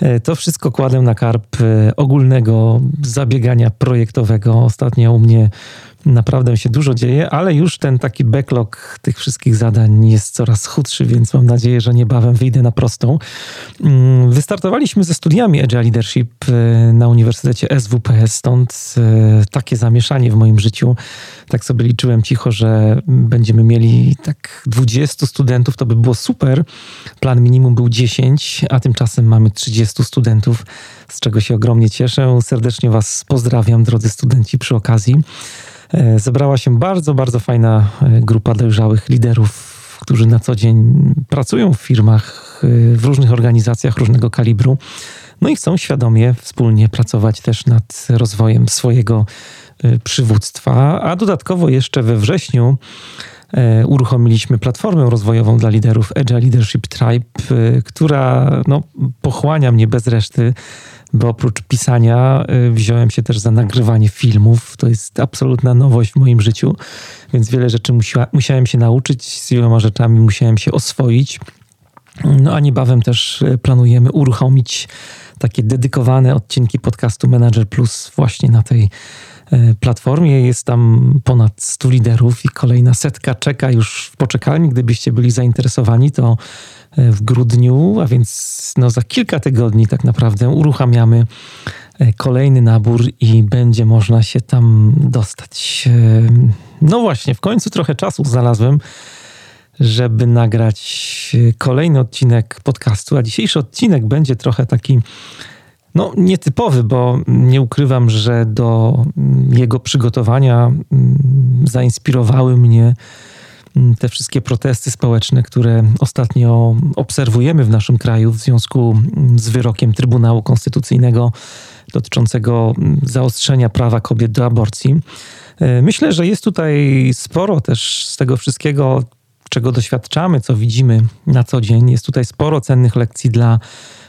E, to wszystko kładę na karp e, ogólnego zabiegania projektowego. Ostatnio u mnie naprawdę się dużo dzieje, ale już ten taki backlog tych wszystkich zadań jest coraz chudszy, więc mam nadzieję, że niebawem wyjdę na prostą. Mm, wystartowaliśmy ze studiami Agile Leadership e, na Uniwersytecie SWPS, stąd takie zamieszanie w moim życiu. Tak sobie liczyłem cicho, że będziemy mieli tak 20 studentów, to by było super. Plan minimum był 10, a tymczasem mamy 30 studentów, z czego się ogromnie cieszę. Serdecznie Was pozdrawiam, drodzy studenci, przy okazji. E, zebrała się bardzo, bardzo fajna e, grupa dojrzałych liderów, którzy na co dzień pracują w firmach, e, w różnych organizacjach różnego kalibru. No i chcą świadomie wspólnie pracować też nad rozwojem swojego przywództwa. A dodatkowo jeszcze we wrześniu uruchomiliśmy platformę rozwojową dla liderów Agile Leadership Tribe, która no, pochłania mnie bez reszty, bo oprócz pisania e, wziąłem się też za nagrywanie filmów. To jest absolutna nowość w moim życiu, więc wiele rzeczy musiała, musiałem się nauczyć, z wieloma rzeczami musiałem się oswoić. No a niebawem też planujemy uruchomić takie dedykowane odcinki podcastu Manager Plus właśnie na tej E, platformie. Jest tam ponad 100 liderów i kolejna setka czeka już w poczekalni. Gdybyście byli zainteresowani, to w grudniu, a więc no za kilka tygodni tak naprawdę uruchamiamy e, kolejny nabór i będzie można się tam dostać. No właśnie, w końcu trochę czasu znalazłem, żeby nagrać kolejny odcinek podcastu, a dzisiejszy odcinek będzie trochę taki no, nietypowy, bo nie ukrywam, że do jego przygotowania mm, zainspirowały mnie mm, te wszystkie protesty społeczne, które ostatnio obserwujemy w naszym kraju w związku mm, z wyrokiem Trybunału Konstytucyjnego dotyczącego zaostrzenia prawa kobiet do aborcji. E, myślę, że jest tutaj sporo też z tego wszystkiego, czego doświadczamy, co widzimy na co dzień. Jest tutaj sporo cennych lekcji dla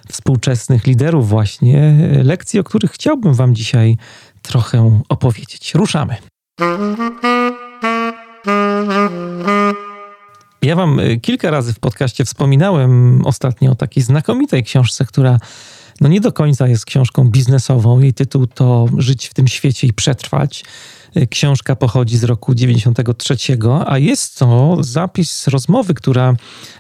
współczesnych liderów, właśnie lekcji, o których chciałbym Wam dzisiaj trochę opowiedzieć. Ruszamy. Ja Wam y, kilka razy w podcaście wspominałem ostatnio o takiej znakomitej książce, która no nie do końca jest książką biznesową. Jej tytuł to Żyć w tym świecie i przetrwać. Y, książka pochodzi z roku 93, a jest to zapis rozmowy, która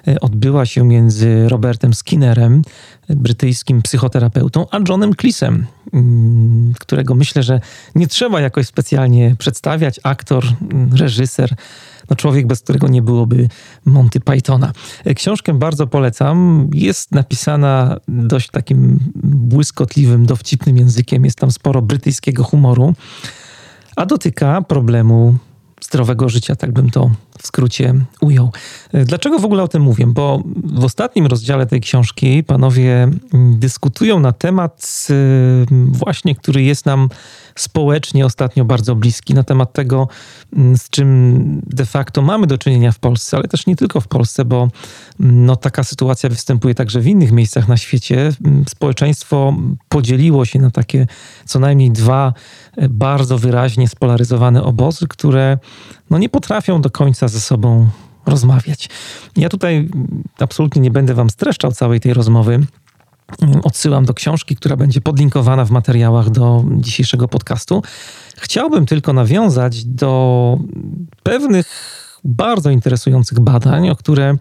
y, odbyła się między Robertem Skinnerem, brytyjskim psychoterapeutą, a Johnem Cleesem, mm, którego myślę, że nie trzeba jakoś specjalnie przedstawiać. Aktor, mm, reżyser, no człowiek, bez którego nie byłoby Monty Pythona. Książkę bardzo polecam. Jest napisana dość takim błyskotliwym, dowcipnym językiem. Jest tam sporo brytyjskiego humoru a dotyka problemu zdrowego życia, tak bym to w skrócie ujął. Dlaczego w ogóle o tym mówię? Bo w ostatnim rozdziale tej książki panowie dyskutują na temat y, właśnie, który jest nam społecznie ostatnio bardzo bliski, na temat tego, mm, z czym de facto mamy do czynienia w Polsce, ale też nie tylko w Polsce, bo mm, no, taka sytuacja występuje także w innych miejscach na świecie. Mm, społeczeństwo podzieliło się na takie co najmniej dwa e, bardzo wyraźnie spolaryzowane obozy, które no, nie potrafią do końca ze sobą rozmawiać. Ja tutaj absolutnie nie będę Wam streszczał całej tej rozmowy. Odsyłam do książki, która będzie podlinkowana w materiałach do dzisiejszego podcastu. Chciałbym tylko nawiązać do pewnych bardzo interesujących badań, o które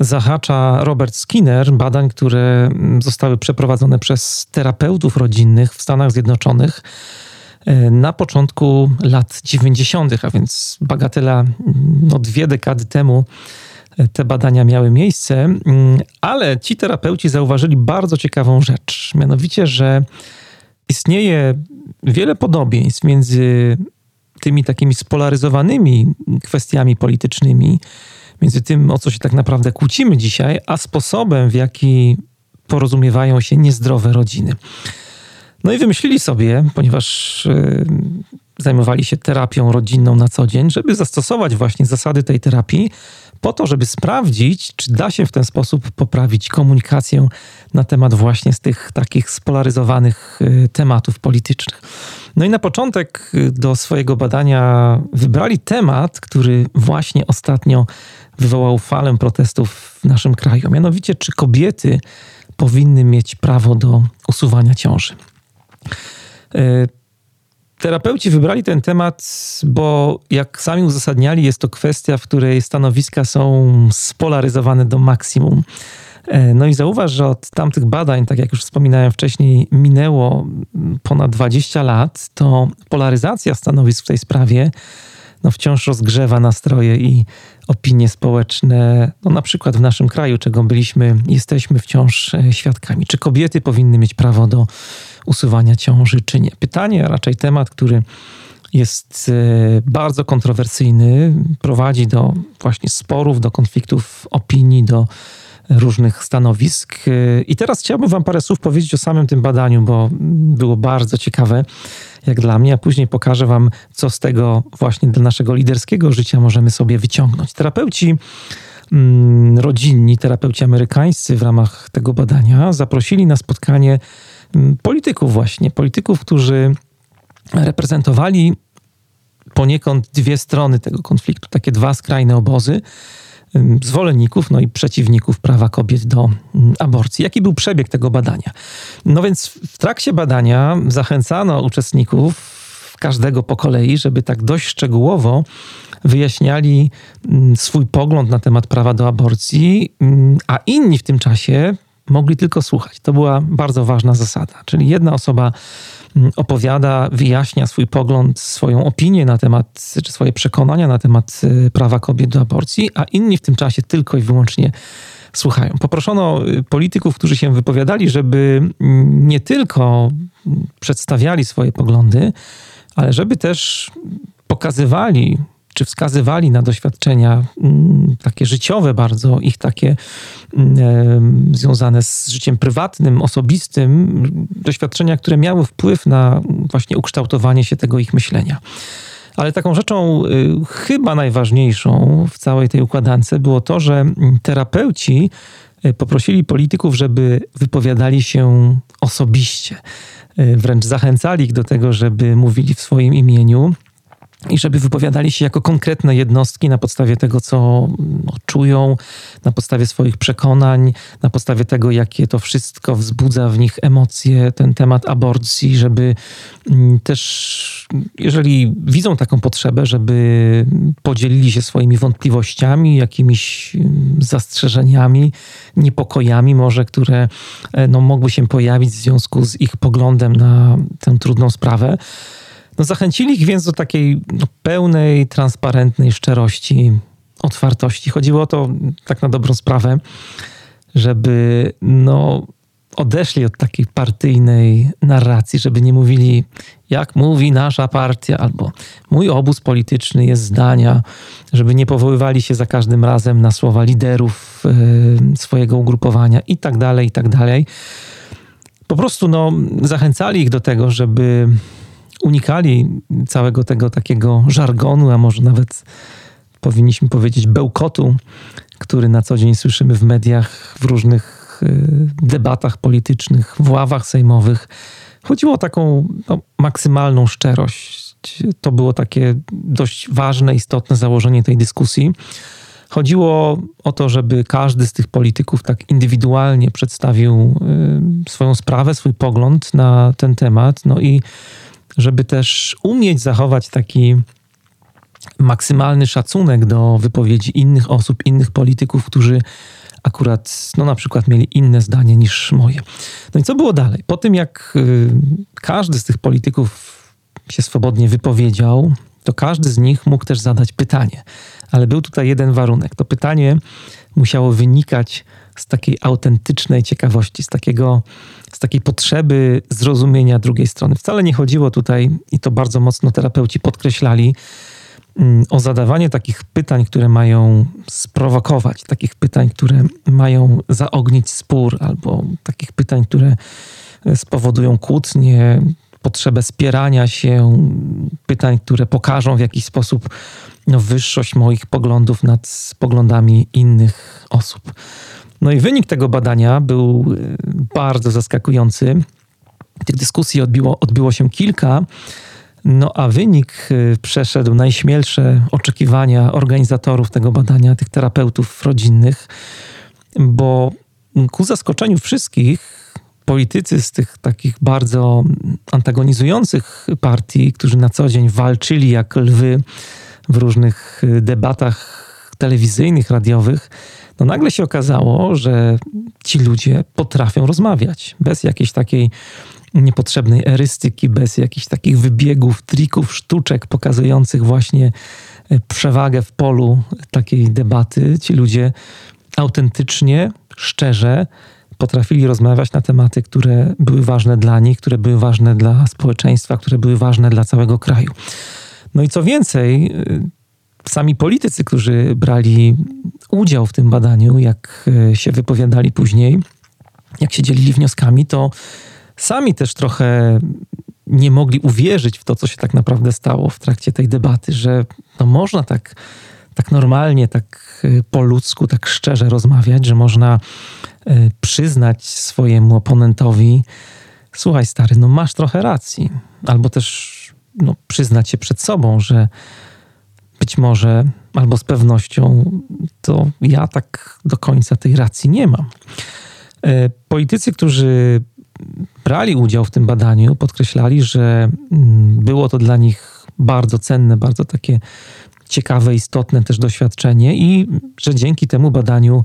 zahacza Robert Skinner, badań, które zostały przeprowadzone przez terapeutów rodzinnych w Stanach Zjednoczonych na początku lat 90., a więc bagatela no, dwie dekady temu te badania miały miejsce, mm, ale ci terapeuci zauważyli bardzo ciekawą rzecz, mianowicie, że istnieje wiele podobieństw między tymi takimi spolaryzowanymi kwestiami politycznymi, między tym, o co się tak naprawdę kłócimy dzisiaj, a sposobem, w jaki porozumiewają się niezdrowe rodziny. No i wymyślili sobie, ponieważ zajmowali się terapią rodzinną na co dzień, żeby zastosować właśnie zasady tej terapii po to, żeby sprawdzić, czy da się w ten sposób poprawić komunikację na temat właśnie z tych takich spolaryzowanych y, tematów politycznych. No i na początek y, do swojego badania wybrali temat, który właśnie ostatnio wywołał falę protestów w naszym kraju. Mianowicie, czy kobiety powinny mieć prawo do usuwania ciąży. Y, terapeuci wybrali ten temat, bo jak sami uzasadniali, jest to kwestia, w której stanowiska są spolaryzowane do maksimum. E, no i zauważ, że od tamtych badań, tak jak już wspominałem wcześniej, minęło ponad 20 lat, to polaryzacja stanowisk w tej sprawie no wciąż rozgrzewa nastroje i opinie społeczne, no na przykład w naszym kraju, czego byliśmy, jesteśmy wciąż e, świadkami. Czy kobiety powinny mieć prawo do usuwania ciąży, czy nie? Pytanie, a raczej temat, który jest e, bardzo kontrowersyjny, prowadzi do właśnie sporów, do konfliktów opinii, do różnych stanowisk. I teraz chciałbym Wam parę słów powiedzieć o samym tym badaniu, bo było bardzo ciekawe, jak dla mnie, a później pokażę Wam, co z tego właśnie dla naszego liderskiego życia możemy sobie wyciągnąć. Terapeuci mm, rodzinni, terapeuci amerykańscy w ramach tego badania zaprosili na spotkanie polityków właśnie, polityków, którzy reprezentowali poniekąd dwie strony tego konfliktu, takie dwa skrajne obozy zwolenników, no i przeciwników prawa kobiet do aborcji. Jaki był przebieg tego badania? No więc w trakcie badania zachęcano uczestników każdego po kolei, żeby tak dość szczegółowo wyjaśniali swój pogląd na temat prawa do aborcji, a inni w tym czasie mogli tylko słuchać. To była bardzo ważna zasada. Czyli jedna osoba mm, opowiada, wyjaśnia swój pogląd, swoją opinię na temat, czy swoje przekonania na temat y, prawa kobiet do aborcji, a inni w tym czasie tylko i wyłącznie słuchają. Poproszono y, polityków, którzy się wypowiadali, żeby mm, nie tylko przedstawiali swoje poglądy, ale żeby też pokazywali czy wskazywali na doświadczenia mm, takie życiowe bardzo, ich takie mm, związane z życiem prywatnym, osobistym, doświadczenia, które miały wpływ na właśnie ukształtowanie się tego ich myślenia. Ale taką rzeczą y, chyba najważniejszą w całej tej układance było to, że terapeuci y, poprosili polityków, żeby wypowiadali się osobiście. Y, wręcz zachęcali ich do tego, żeby mówili w swoim imieniu i żeby wypowiadali się jako konkretne jednostki na podstawie tego, co no, czują, na podstawie swoich przekonań, na podstawie tego, jakie to wszystko wzbudza w nich emocje, ten temat aborcji, żeby mm, też, jeżeli widzą taką potrzebę, żeby podzielili się swoimi wątpliwościami, jakimiś mm, zastrzeżeniami, niepokojami może, które e, no, mogły się pojawić w związku z ich poglądem na tę trudną sprawę. No, zachęcili ich więc do takiej no, pełnej, transparentnej szczerości, otwartości. Chodziło o to, tak na dobrą sprawę, żeby no, odeszli od takiej partyjnej narracji, żeby nie mówili, jak mówi nasza partia, albo mój obóz polityczny jest zdania, żeby nie powoływali się za każdym razem na słowa liderów y, swojego ugrupowania i tak dalej, i tak dalej. Po prostu no, zachęcali ich do tego, żeby unikali całego tego takiego żargonu, a może nawet powinniśmy powiedzieć bełkotu, który na co dzień słyszymy w mediach, w różnych y, debatach politycznych, w ławach sejmowych. Chodziło o taką no, maksymalną szczerość. To było takie dość ważne, istotne założenie tej dyskusji. Chodziło o to, żeby każdy z tych polityków tak indywidualnie przedstawił y, swoją sprawę, swój pogląd na ten temat. No i żeby też umieć zachować taki maksymalny szacunek do wypowiedzi innych osób, innych polityków, którzy akurat, no na przykład, mieli inne zdanie niż moje. No i co było dalej? Po tym, jak y, każdy z tych polityków się swobodnie wypowiedział, to każdy z nich mógł też zadać pytanie. Ale był tutaj jeden warunek. To pytanie musiało wynikać z takiej autentycznej ciekawości, z, takiego, z takiej potrzeby zrozumienia drugiej strony. Wcale nie chodziło tutaj, i to bardzo mocno terapeuci podkreślali, mm, o zadawanie takich pytań, które mają sprowokować, takich pytań, które mają zaognić spór, albo takich pytań, które spowodują kłótnie, potrzebę spierania się, pytań, które pokażą w jakiś sposób no, wyższość moich poglądów nad poglądami innych osób. No i wynik tego badania był y, bardzo zaskakujący. Tych dyskusji odbiło, odbyło się kilka, no a wynik y, przeszedł najśmielsze oczekiwania organizatorów tego badania, tych terapeutów rodzinnych, bo ku zaskoczeniu wszystkich politycy z tych takich bardzo antagonizujących partii, którzy na co dzień walczyli jak lwy w różnych y, debatach telewizyjnych, radiowych, no nagle się okazało, że ci ludzie potrafią rozmawiać bez jakiejś takiej niepotrzebnej erystyki, bez jakichś takich wybiegów, trików, sztuczek pokazujących właśnie y, przewagę w polu takiej debaty. Ci ludzie autentycznie, szczerze potrafili rozmawiać na tematy, które były ważne dla nich, które były ważne dla społeczeństwa, które były ważne dla całego kraju. No i co więcej, y, sami politycy, którzy brali udział w tym badaniu, jak y, się wypowiadali później, jak się dzielili wnioskami, to sami też trochę nie mogli uwierzyć w to, co się tak naprawdę stało w trakcie tej debaty, że no można tak, tak normalnie, tak y, po ludzku, tak szczerze rozmawiać, że można E, przyznać swojemu oponentowi, słuchaj stary, no masz trochę racji. Albo też no, przyznać się przed sobą, że być może albo z pewnością to ja tak do końca tej racji nie mam. E, politycy, którzy brali udział w tym badaniu, podkreślali, że mm, było to dla nich bardzo cenne, bardzo takie ciekawe, istotne też doświadczenie i że dzięki temu badaniu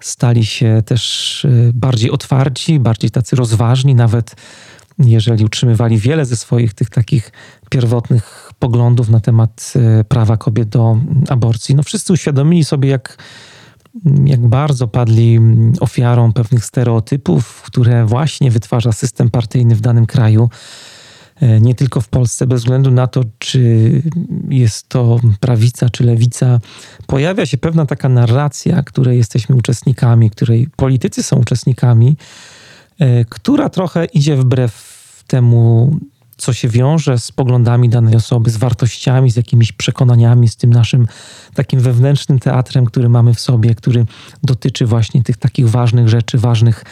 stali się też y, bardziej otwarci, bardziej tacy rozważni, nawet jeżeli utrzymywali wiele ze swoich tych takich pierwotnych poglądów na temat y, prawa kobiet do aborcji. No wszyscy uświadomili sobie, jak, jak bardzo padli ofiarą pewnych stereotypów, które właśnie wytwarza system partyjny w danym kraju. E, nie tylko w Polsce, bez względu na to, czy jest to prawica czy lewica, pojawia się pewna taka narracja, której jesteśmy uczestnikami, której politycy są uczestnikami, e, która trochę idzie wbrew temu, co się wiąże z poglądami danej osoby, z wartościami, z jakimiś przekonaniami, z tym naszym takim wewnętrznym teatrem, który mamy w sobie, który dotyczy właśnie tych takich ważnych rzeczy, ważnych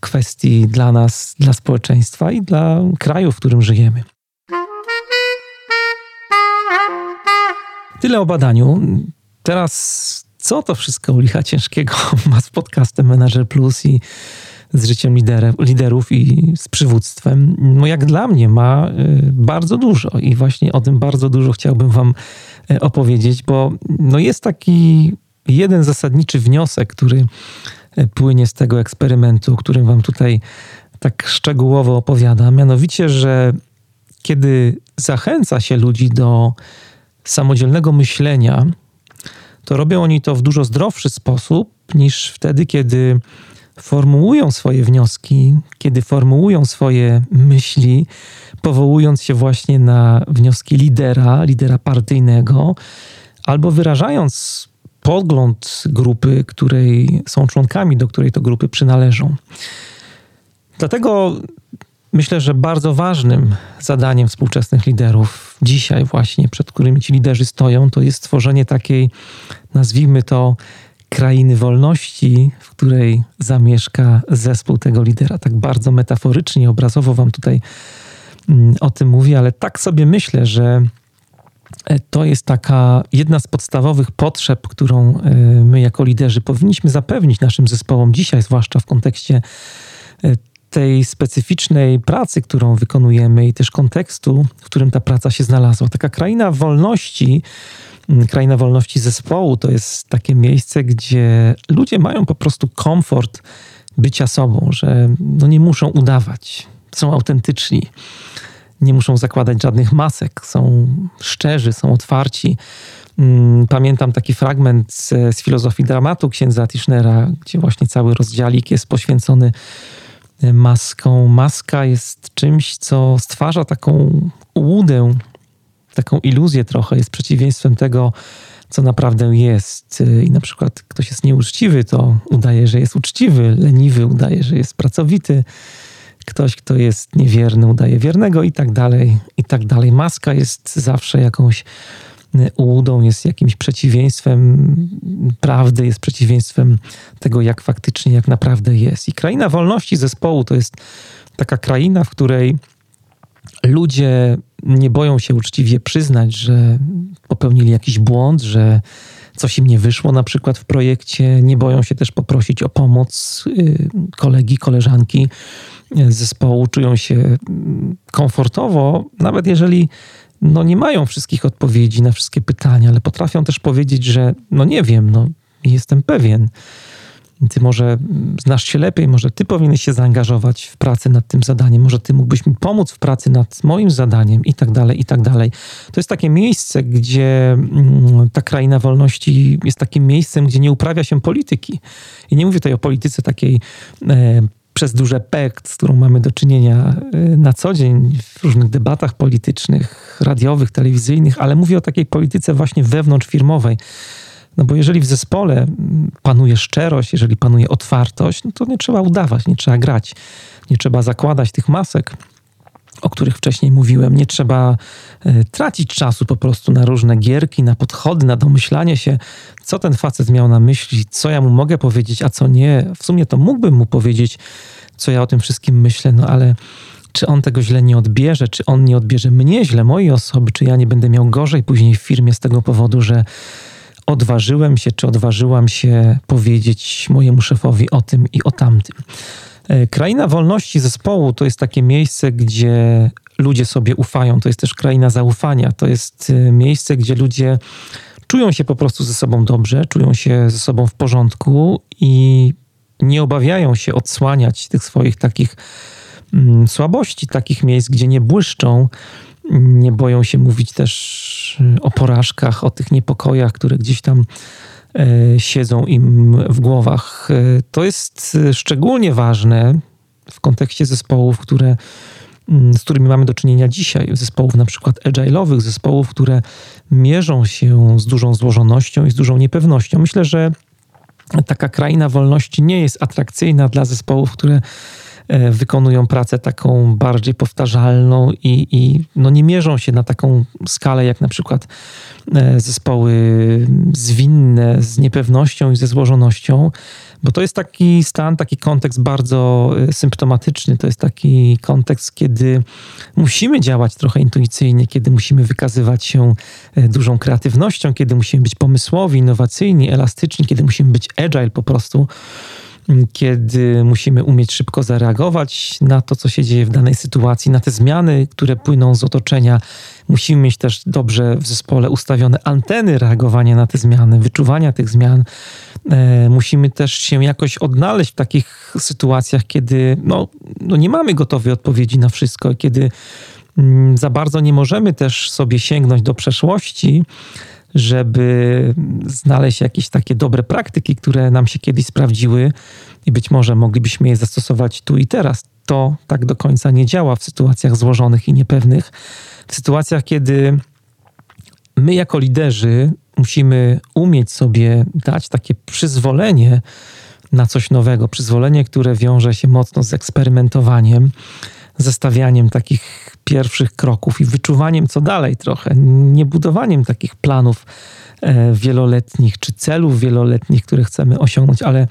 kwestii dla nas, dla społeczeństwa i dla kraju, w którym żyjemy. Tyle o badaniu. Teraz co to wszystko u licha ciężkiego ma z podcastem Manager Plus i z życiem liderem, liderów i z przywództwem? No jak dla mnie ma y, bardzo dużo i właśnie o tym bardzo dużo chciałbym wam y, opowiedzieć, bo no jest taki jeden zasadniczy wniosek, który płynie z tego eksperymentu, o którym Wam tutaj tak szczegółowo opowiadam. Mianowicie, że kiedy zachęca się ludzi do samodzielnego myślenia, to robią oni to w dużo zdrowszy sposób niż wtedy, kiedy formułują swoje wnioski, kiedy formułują swoje myśli, powołując się właśnie na wnioski lidera, lidera partyjnego, albo wyrażając pogląd grupy, której są członkami, do której to grupy przynależą. Dlatego myślę, że bardzo ważnym zadaniem współczesnych liderów dzisiaj właśnie, przed którymi ci liderzy stoją, to jest stworzenie takiej, nazwijmy to, krainy wolności, w której zamieszka zespół tego lidera. Tak bardzo metaforycznie, obrazowo wam tutaj mm, o tym mówię, ale tak sobie myślę, że E, to jest taka jedna z podstawowych potrzeb, którą e, my jako liderzy powinniśmy zapewnić naszym zespołom dzisiaj, zwłaszcza w kontekście e, tej specyficznej pracy, którą wykonujemy i też kontekstu, w którym ta praca się znalazła. Taka kraina wolności, kraina wolności zespołu to jest takie miejsce, gdzie ludzie mają po prostu komfort bycia sobą, że no nie muszą udawać, są autentyczni nie muszą zakładać żadnych masek, są szczerzy, są otwarci. Mm, pamiętam taki fragment z, z filozofii dramatu księdza Tischnera, gdzie właśnie cały rozdziałik jest poświęcony maską. Maska jest czymś, co stwarza taką łudę, taką iluzję trochę, jest przeciwieństwem tego, co naprawdę jest. I na przykład ktoś jest nieuczciwy, to udaje, że jest uczciwy, leniwy udaje, że jest pracowity ktoś, kto jest niewierny, udaje wiernego i tak dalej, i tak dalej. Maska jest zawsze jakąś ułudą, jest jakimś przeciwieństwem prawdy, jest przeciwieństwem tego, jak faktycznie, jak naprawdę jest. I kraina wolności zespołu to jest taka kraina, w której ludzie nie boją się uczciwie przyznać, że popełnili jakiś błąd, że coś im nie wyszło na przykład w projekcie, nie boją się też poprosić o pomoc y, kolegi, koleżanki zespołu, czują się komfortowo, nawet jeżeli no nie mają wszystkich odpowiedzi na wszystkie pytania, ale potrafią też powiedzieć, że no nie wiem, no jestem pewien. Ty może znasz się lepiej, może ty powinieneś się zaangażować w pracę nad tym zadaniem, może ty mógłbyś mi pomóc w pracy nad moim zadaniem i tak dalej, i tak dalej. To jest takie miejsce, gdzie mm, ta kraina wolności jest takim miejscem, gdzie nie uprawia się polityki. I nie mówię tutaj o polityce takiej e, przez duże P, z którą mamy do czynienia e, na co dzień w różnych debatach politycznych, radiowych, telewizyjnych, ale mówię o takiej polityce właśnie wewnątrzfirmowej. No bo jeżeli w zespole panuje szczerość, jeżeli panuje otwartość, no to nie trzeba udawać, nie trzeba grać, nie trzeba zakładać tych masek, o których wcześniej mówiłem. Nie trzeba e, tracić czasu po prostu na różne gierki, na podchody, na domyślanie się, co ten facet miał na myśli, co ja mu mogę powiedzieć, a co nie. W sumie to mógłbym mu powiedzieć, co ja o tym wszystkim myślę, no ale czy on tego źle nie odbierze, czy on nie odbierze mnie źle, mojej osoby, czy ja nie będę miał gorzej później w firmie z tego powodu, że odważyłem się, czy odważyłam się powiedzieć mojemu szefowi o tym i o tamtym. E, kraina wolności zespołu to jest takie miejsce, gdzie ludzie sobie ufają. To jest też kraina zaufania. To jest e, miejsce, gdzie ludzie czują się po prostu ze sobą dobrze, czują się ze sobą w porządku i nie obawiają się odsłaniać tych swoich takich mm, słabości, takich miejsc, gdzie nie błyszczą, nie boją się mówić też e, o porażkach, o tych niepokojach, które gdzieś tam siedzą im w głowach. E, to jest szczególnie ważne w kontekście zespołów, które, mm, z którymi mamy do czynienia dzisiaj. Zespołów na przykład agile'owych, zespołów, które mierzą się z dużą złożonością i z dużą niepewnością. Myślę, że taka kraina wolności nie jest atrakcyjna dla zespołów, które E, wykonują pracę taką bardziej powtarzalną i, i no nie mierzą się na taką skalę jak na przykład e, zespoły zwinne z niepewnością i ze złożonością, bo to jest taki stan, taki kontekst bardzo e, symptomatyczny. To jest taki kontekst, kiedy musimy działać trochę intuicyjnie, kiedy musimy wykazywać się dużą kreatywnością, kiedy musimy być pomysłowi, innowacyjni, elastyczni, kiedy musimy być agile po prostu kiedy musimy umieć szybko zareagować na to, co się dzieje w danej sytuacji, na te zmiany, które płyną z otoczenia. Musimy mieć też dobrze w zespole ustawione anteny reagowania na te zmiany, wyczuwania tych zmian. E, musimy też się jakoś odnaleźć w takich sytuacjach, kiedy no, no nie mamy gotowej odpowiedzi na wszystko, kiedy mm, za bardzo nie możemy też sobie sięgnąć do przeszłości żeby znaleźć jakieś takie dobre praktyki, które nam się kiedyś sprawdziły i być może moglibyśmy je zastosować tu i teraz. To tak do końca nie działa w sytuacjach złożonych i niepewnych. W sytuacjach, kiedy my jako liderzy musimy umieć sobie dać takie przyzwolenie na coś nowego, przyzwolenie, które wiąże się mocno z eksperymentowaniem, zestawianiem takich pierwszych kroków i wyczuwaniem, co dalej trochę, nie budowaniem takich planów e, wieloletnich czy celów wieloletnich, które chcemy osiągnąć, ale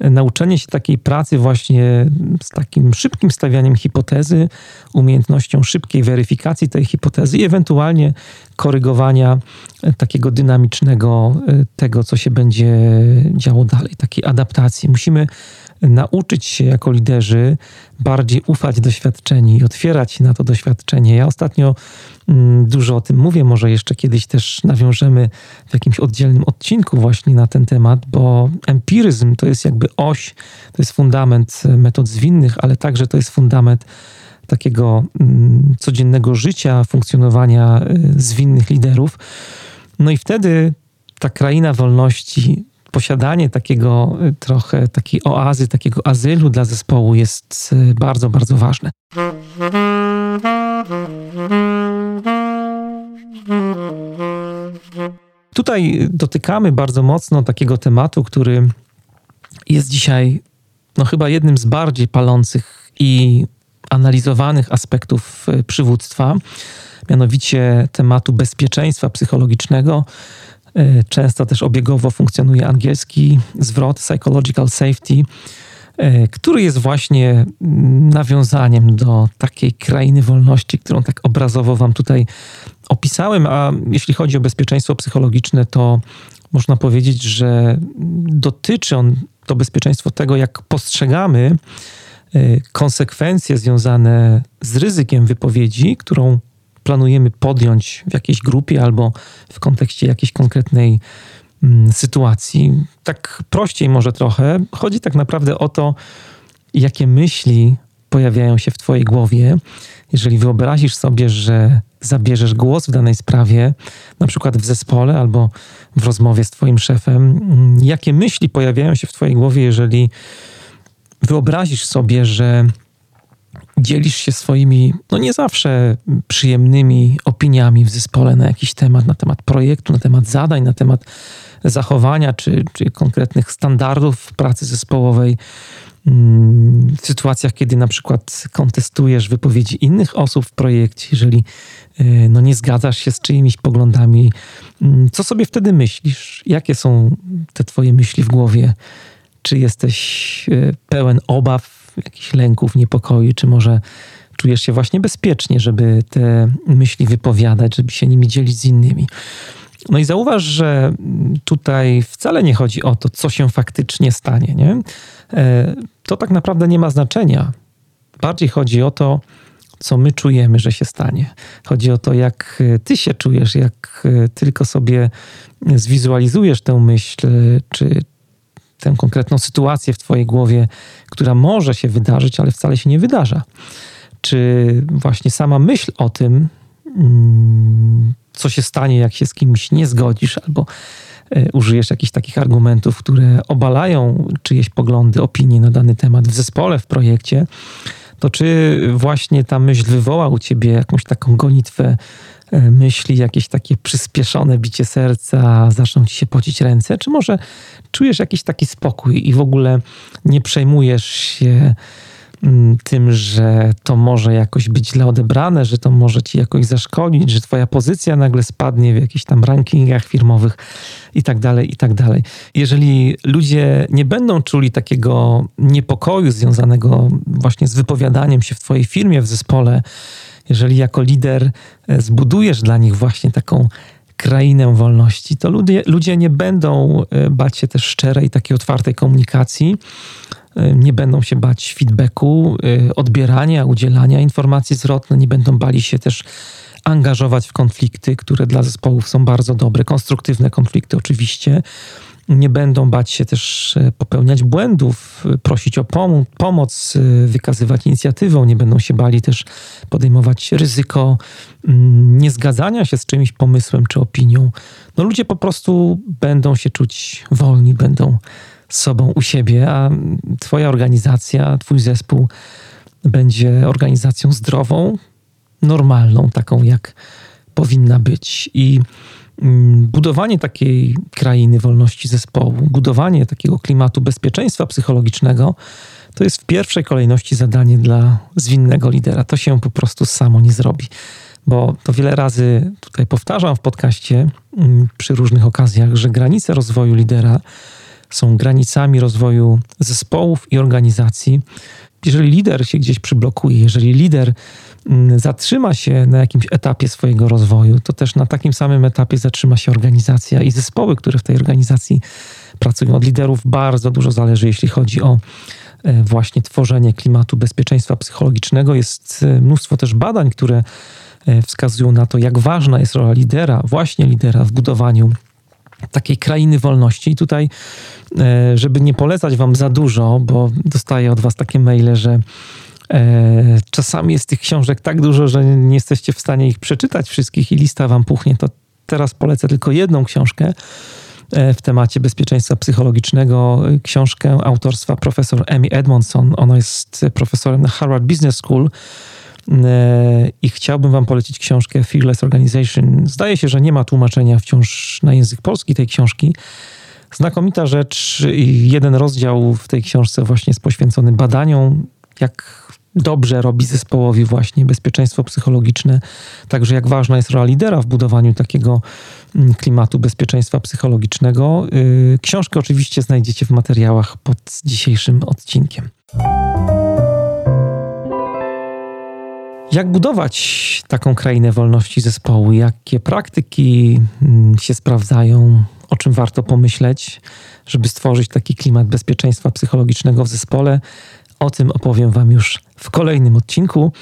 nauczenie się takiej pracy właśnie z takim szybkim stawianiem hipotezy, umiejętnością szybkiej weryfikacji tej hipotezy i ewentualnie korygowania e, takiego dynamicznego e, tego, co się będzie działo dalej, takiej adaptacji. Musimy nauczyć się jako liderzy bardziej ufać doświadczeniu i otwierać się na to doświadczenie. Ja ostatnio mm, dużo o tym mówię, może jeszcze kiedyś też nawiążemy w jakimś oddzielnym odcinku właśnie na ten temat, bo empiryzm to jest jakby oś, to jest fundament metod zwinnych, ale także to jest fundament takiego mm, codziennego życia, funkcjonowania y, zwinnych liderów. No i wtedy ta kraina wolności posiadanie takiego y, trochę takiej oazy, takiego azylu dla zespołu jest y, bardzo, bardzo ważne. Tutaj dotykamy bardzo mocno takiego tematu, który jest dzisiaj no chyba jednym z bardziej palących i analizowanych aspektów przywództwa, mianowicie tematu bezpieczeństwa psychologicznego. Często też obiegowo funkcjonuje angielski zwrot psychological safety E, który jest właśnie nawiązaniem do takiej krainy wolności, którą tak obrazowo Wam tutaj opisałem. A jeśli chodzi o bezpieczeństwo psychologiczne, to można powiedzieć, że dotyczy on to bezpieczeństwo tego, jak postrzegamy e, konsekwencje związane z ryzykiem wypowiedzi, którą planujemy podjąć w jakiejś grupie albo w kontekście jakiejś konkretnej Mm, sytuacji. Tak prościej może trochę. Chodzi tak naprawdę o to, jakie myśli pojawiają się w Twojej głowie. Jeżeli wyobrazisz sobie, że zabierzesz głos w danej sprawie, na przykład w zespole albo w rozmowie z Twoim szefem, mm, jakie myśli pojawiają się w Twojej głowie, jeżeli wyobrazisz sobie, że dzielisz się swoimi, no nie zawsze przyjemnymi opiniami w zespole na jakiś temat, na temat projektu, na temat zadań, na temat zachowania czy, czy konkretnych standardów pracy zespołowej. Mm, w sytuacjach, kiedy na przykład kontestujesz wypowiedzi innych osób w projekcie, jeżeli e, no, nie zgadzasz się z czyimiś poglądami, mm, co sobie wtedy myślisz? Jakie są te Twoje myśli w głowie? Czy jesteś e, pełen obaw, jakichś lęków, niepokoi, czy może czujesz się właśnie bezpiecznie, żeby te myśli wypowiadać, żeby się nimi dzielić z innymi? No i zauważ, że tutaj wcale nie chodzi o to, co się faktycznie stanie. Nie? E, to tak naprawdę nie ma znaczenia. Bardziej chodzi o to, co my czujemy, że się stanie. Chodzi o to, jak ty się czujesz, jak tylko sobie zwizualizujesz tę myśl, czy tę konkretną sytuację w twojej głowie, która może się wydarzyć, ale wcale się nie wydarza. Czy właśnie sama myśl o tym, mm, co się stanie, jak się z kimś nie zgodzisz, albo e, użyjesz jakichś takich argumentów, które obalają czyjeś poglądy, opinie na dany temat w zespole, w projekcie, to czy właśnie ta myśl wywoła u ciebie jakąś taką gonitwę myśli, jakieś takie przyspieszone bicie serca, zaczną ci się pocić ręce, czy może czujesz jakiś taki spokój i w ogóle nie przejmujesz się Mm, tym, że to może jakoś być źle odebrane, że to może ci jakoś zaszkodzić, że twoja pozycja nagle spadnie w jakichś tam rankingach firmowych i tak dalej, i tak dalej. Jeżeli ludzie nie będą czuli takiego niepokoju związanego właśnie z wypowiadaniem się w twojej firmie, w zespole, jeżeli jako lider e, zbudujesz dla nich właśnie taką krainę wolności, to ludzie, ludzie nie będą e, bać się też szczerej, takiej otwartej komunikacji, e, nie będą się bać feedbacku, odbierania, udzielania informacji zwrotnych, nie będą bali się też angażować w konflikty, które dla zespołów są bardzo dobre, konstruktywne konflikty oczywiście nie będą bać się też e, popełniać błędów, e, prosić o pom pomoc, e, wykazywać inicjatywą, nie będą się bali też podejmować ryzyko mm, niezgadzania się z czymś pomysłem czy opinią. No ludzie po prostu będą się czuć wolni, będą sobą u siebie, a Twoja organizacja, Twój zespół będzie organizacją zdrową, normalną, taką jak powinna być. I budowanie takiej krainy wolności zespołu, budowanie takiego klimatu bezpieczeństwa psychologicznego, to jest w pierwszej kolejności zadanie dla zwinnego lidera. To się po prostu samo nie zrobi. Bo to wiele razy tutaj powtarzam w podcaście mm, przy różnych okazjach, że granice rozwoju lidera są granicami rozwoju zespołów i organizacji. Jeżeli lider się gdzieś przyblokuje, jeżeli lider Mm, zatrzyma się na jakimś etapie swojego rozwoju, to też na takim samym etapie zatrzyma się organizacja i zespoły, które w tej organizacji pracują. Od liderów bardzo dużo zależy, jeśli chodzi o e, właśnie tworzenie klimatu bezpieczeństwa psychologicznego. Jest e, mnóstwo też badań, które e, wskazują na to, jak ważna jest rola lidera, właśnie lidera w budowaniu takiej krainy wolności. I tutaj, żeby nie polecać wam za dużo, bo dostaję od was takie maile, że czasami jest tych książek tak dużo, że nie jesteście w stanie ich przeczytać wszystkich i lista wam puchnie. To teraz polecę tylko jedną książkę e, w temacie bezpieczeństwa psychologicznego. Książkę autorstwa profesor Amy Edmondson. Ona jest profesorem na Harvard Business School e, i chciałbym wam polecić książkę Fearless Organization. Zdaje się, że nie ma tłumaczenia wciąż na język polski tej książki. Znakomita rzecz. Jeden rozdział w tej książce właśnie jest poświęcony badaniom, jak dobrze robi zespołowi właśnie bezpieczeństwo psychologiczne. Także jak ważna jest rola lidera w budowaniu takiego mm, klimatu bezpieczeństwa psychologicznego. Y, książkę oczywiście znajdziecie w materiałach pod dzisiejszym odcinkiem. Jak budować taką krainę wolności zespołu? Jakie praktyki mm, się sprawdzają? O czym warto pomyśleć, żeby stworzyć taki klimat bezpieczeństwa psychologicznego w zespole? O tym opowiem Wam już w kolejnym odcinku.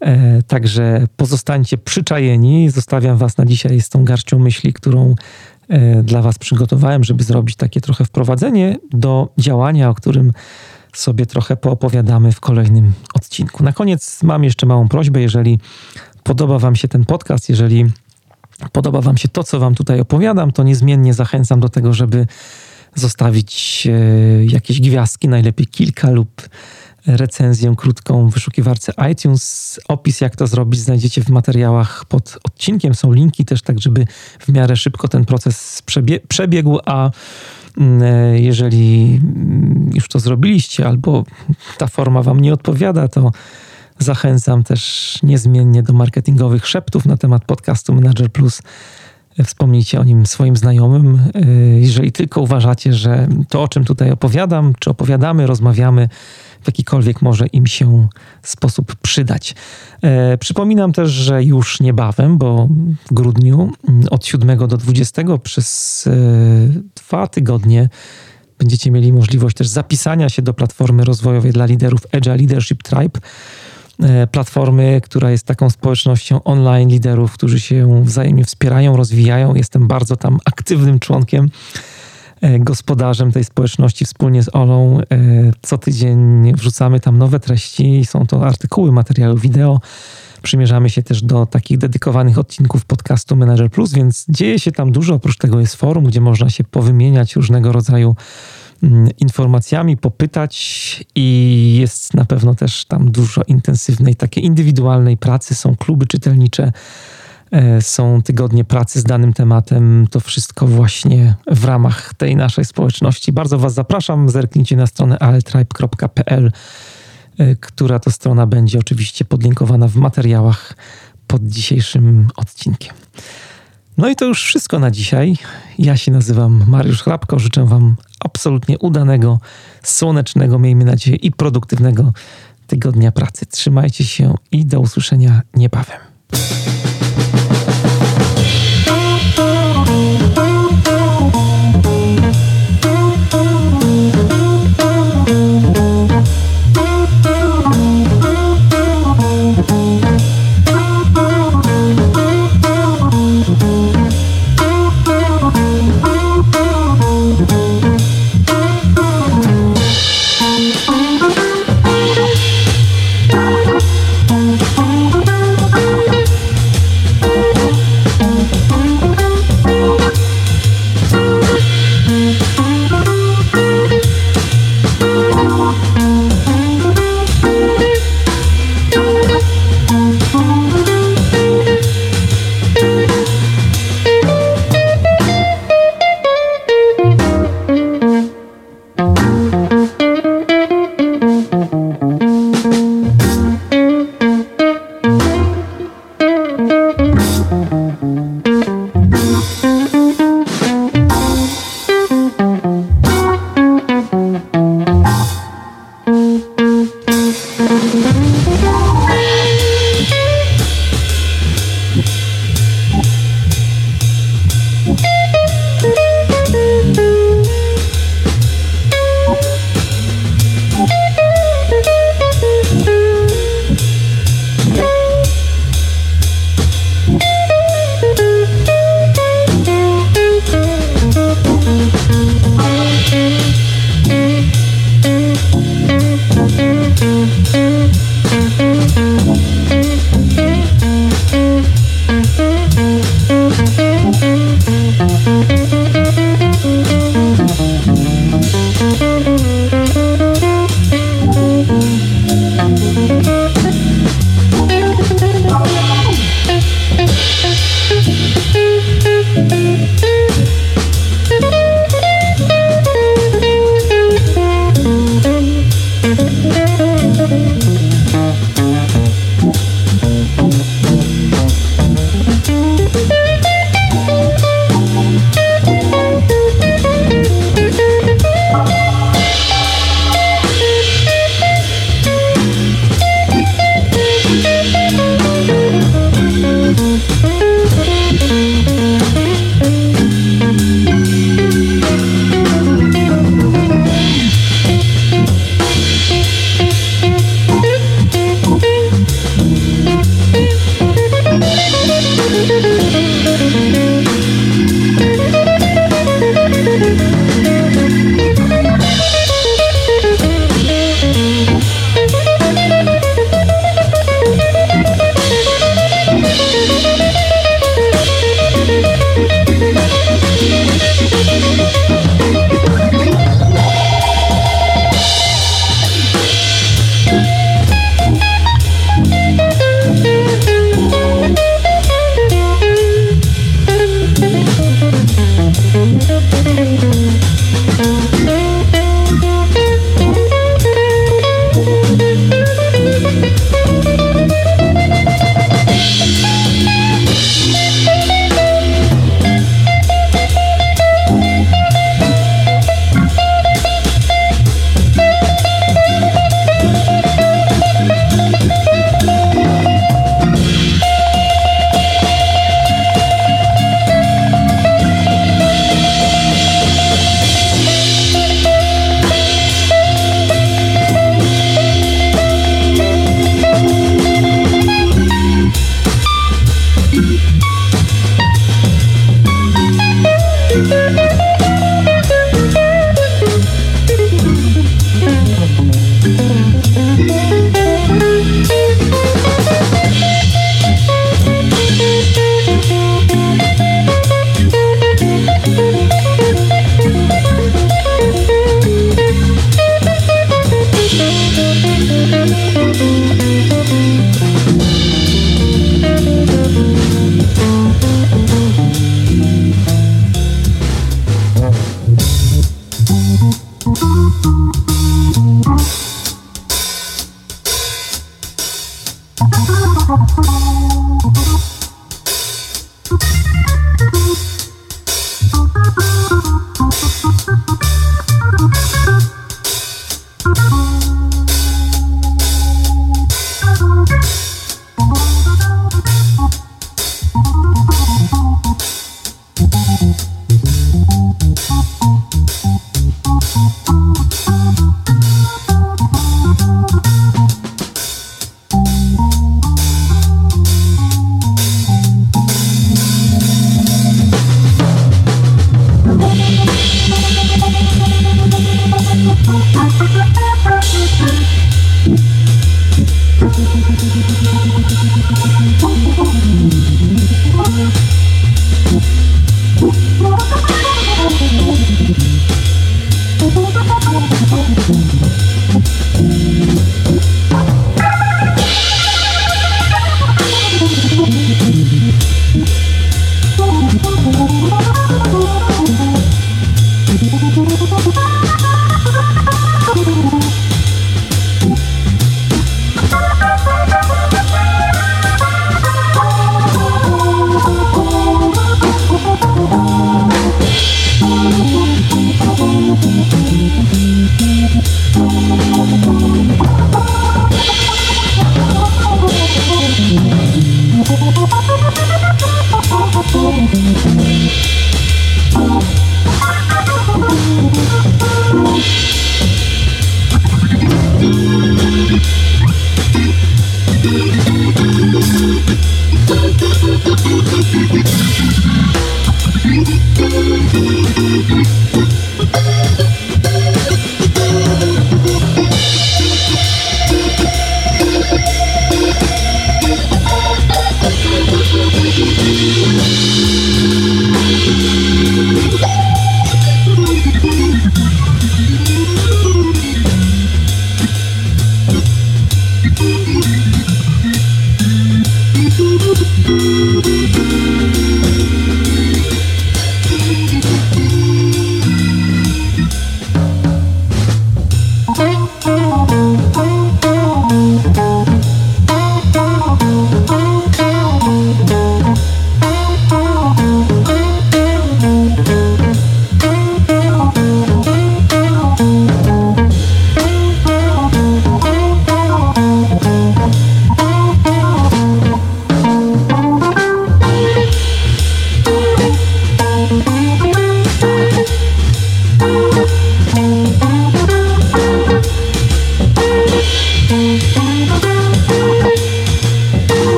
E, także pozostańcie przyczajeni. Zostawiam Was na dzisiaj z tą garścią myśli, którą e, dla Was przygotowałem, żeby zrobić takie trochę wprowadzenie do działania, o którym sobie trochę poopowiadamy w kolejnym odcinku. Na koniec mam jeszcze małą prośbę, jeżeli podoba Wam się ten podcast, jeżeli podoba Wam się to, co Wam tutaj opowiadam, to niezmiennie zachęcam do tego, żeby zostawić e, jakieś gwiazdki, najlepiej kilka lub recenzję krótką w wyszukiwarce iTunes. Opis, jak to zrobić, znajdziecie w materiałach pod odcinkiem. Są linki też, tak żeby w miarę szybko ten proces przebie przebiegł, a mm, e, jeżeli mm, już to zrobiliście, albo ta forma Wam nie odpowiada, to zachęcam też niezmiennie do marketingowych szeptów na temat podcastu Manager Plus Wspomnijcie o nim swoim znajomym, y, jeżeli tylko uważacie, że to, o czym tutaj opowiadam, czy opowiadamy, rozmawiamy, w jakikolwiek może im się sposób przydać. E, przypominam też, że już niebawem, bo w grudniu mm, od 7 do 20 przez e, dwa tygodnie będziecie mieli możliwość też zapisania się do platformy rozwojowej dla liderów Agile Leadership Tribe. E, platformy, która jest taką społecznością online liderów, którzy się wzajemnie wspierają, rozwijają. Jestem bardzo tam aktywnym członkiem, e, gospodarzem tej społeczności wspólnie z Olą. E, co tydzień wrzucamy tam nowe treści, są to artykuły, materiały wideo. Przymierzamy się też do takich dedykowanych odcinków podcastu Manager Plus, więc dzieje się tam dużo. Oprócz tego jest forum, gdzie można się powymieniać różnego rodzaju informacjami, popytać i jest na pewno też tam dużo intensywnej, takiej indywidualnej pracy. Są kluby czytelnicze, e, są tygodnie pracy z danym tematem. To wszystko właśnie w ramach tej naszej społeczności. Bardzo Was zapraszam. Zerknijcie na stronę altribe.pl, e, która to strona będzie oczywiście podlinkowana w materiałach pod dzisiejszym odcinkiem. No i to już wszystko na dzisiaj. Ja się nazywam Mariusz Chrapko. Życzę Wam absolutnie udanego, słonecznego, miejmy nadzieję, i produktywnego tygodnia pracy. Trzymajcie się i do usłyszenia niebawem.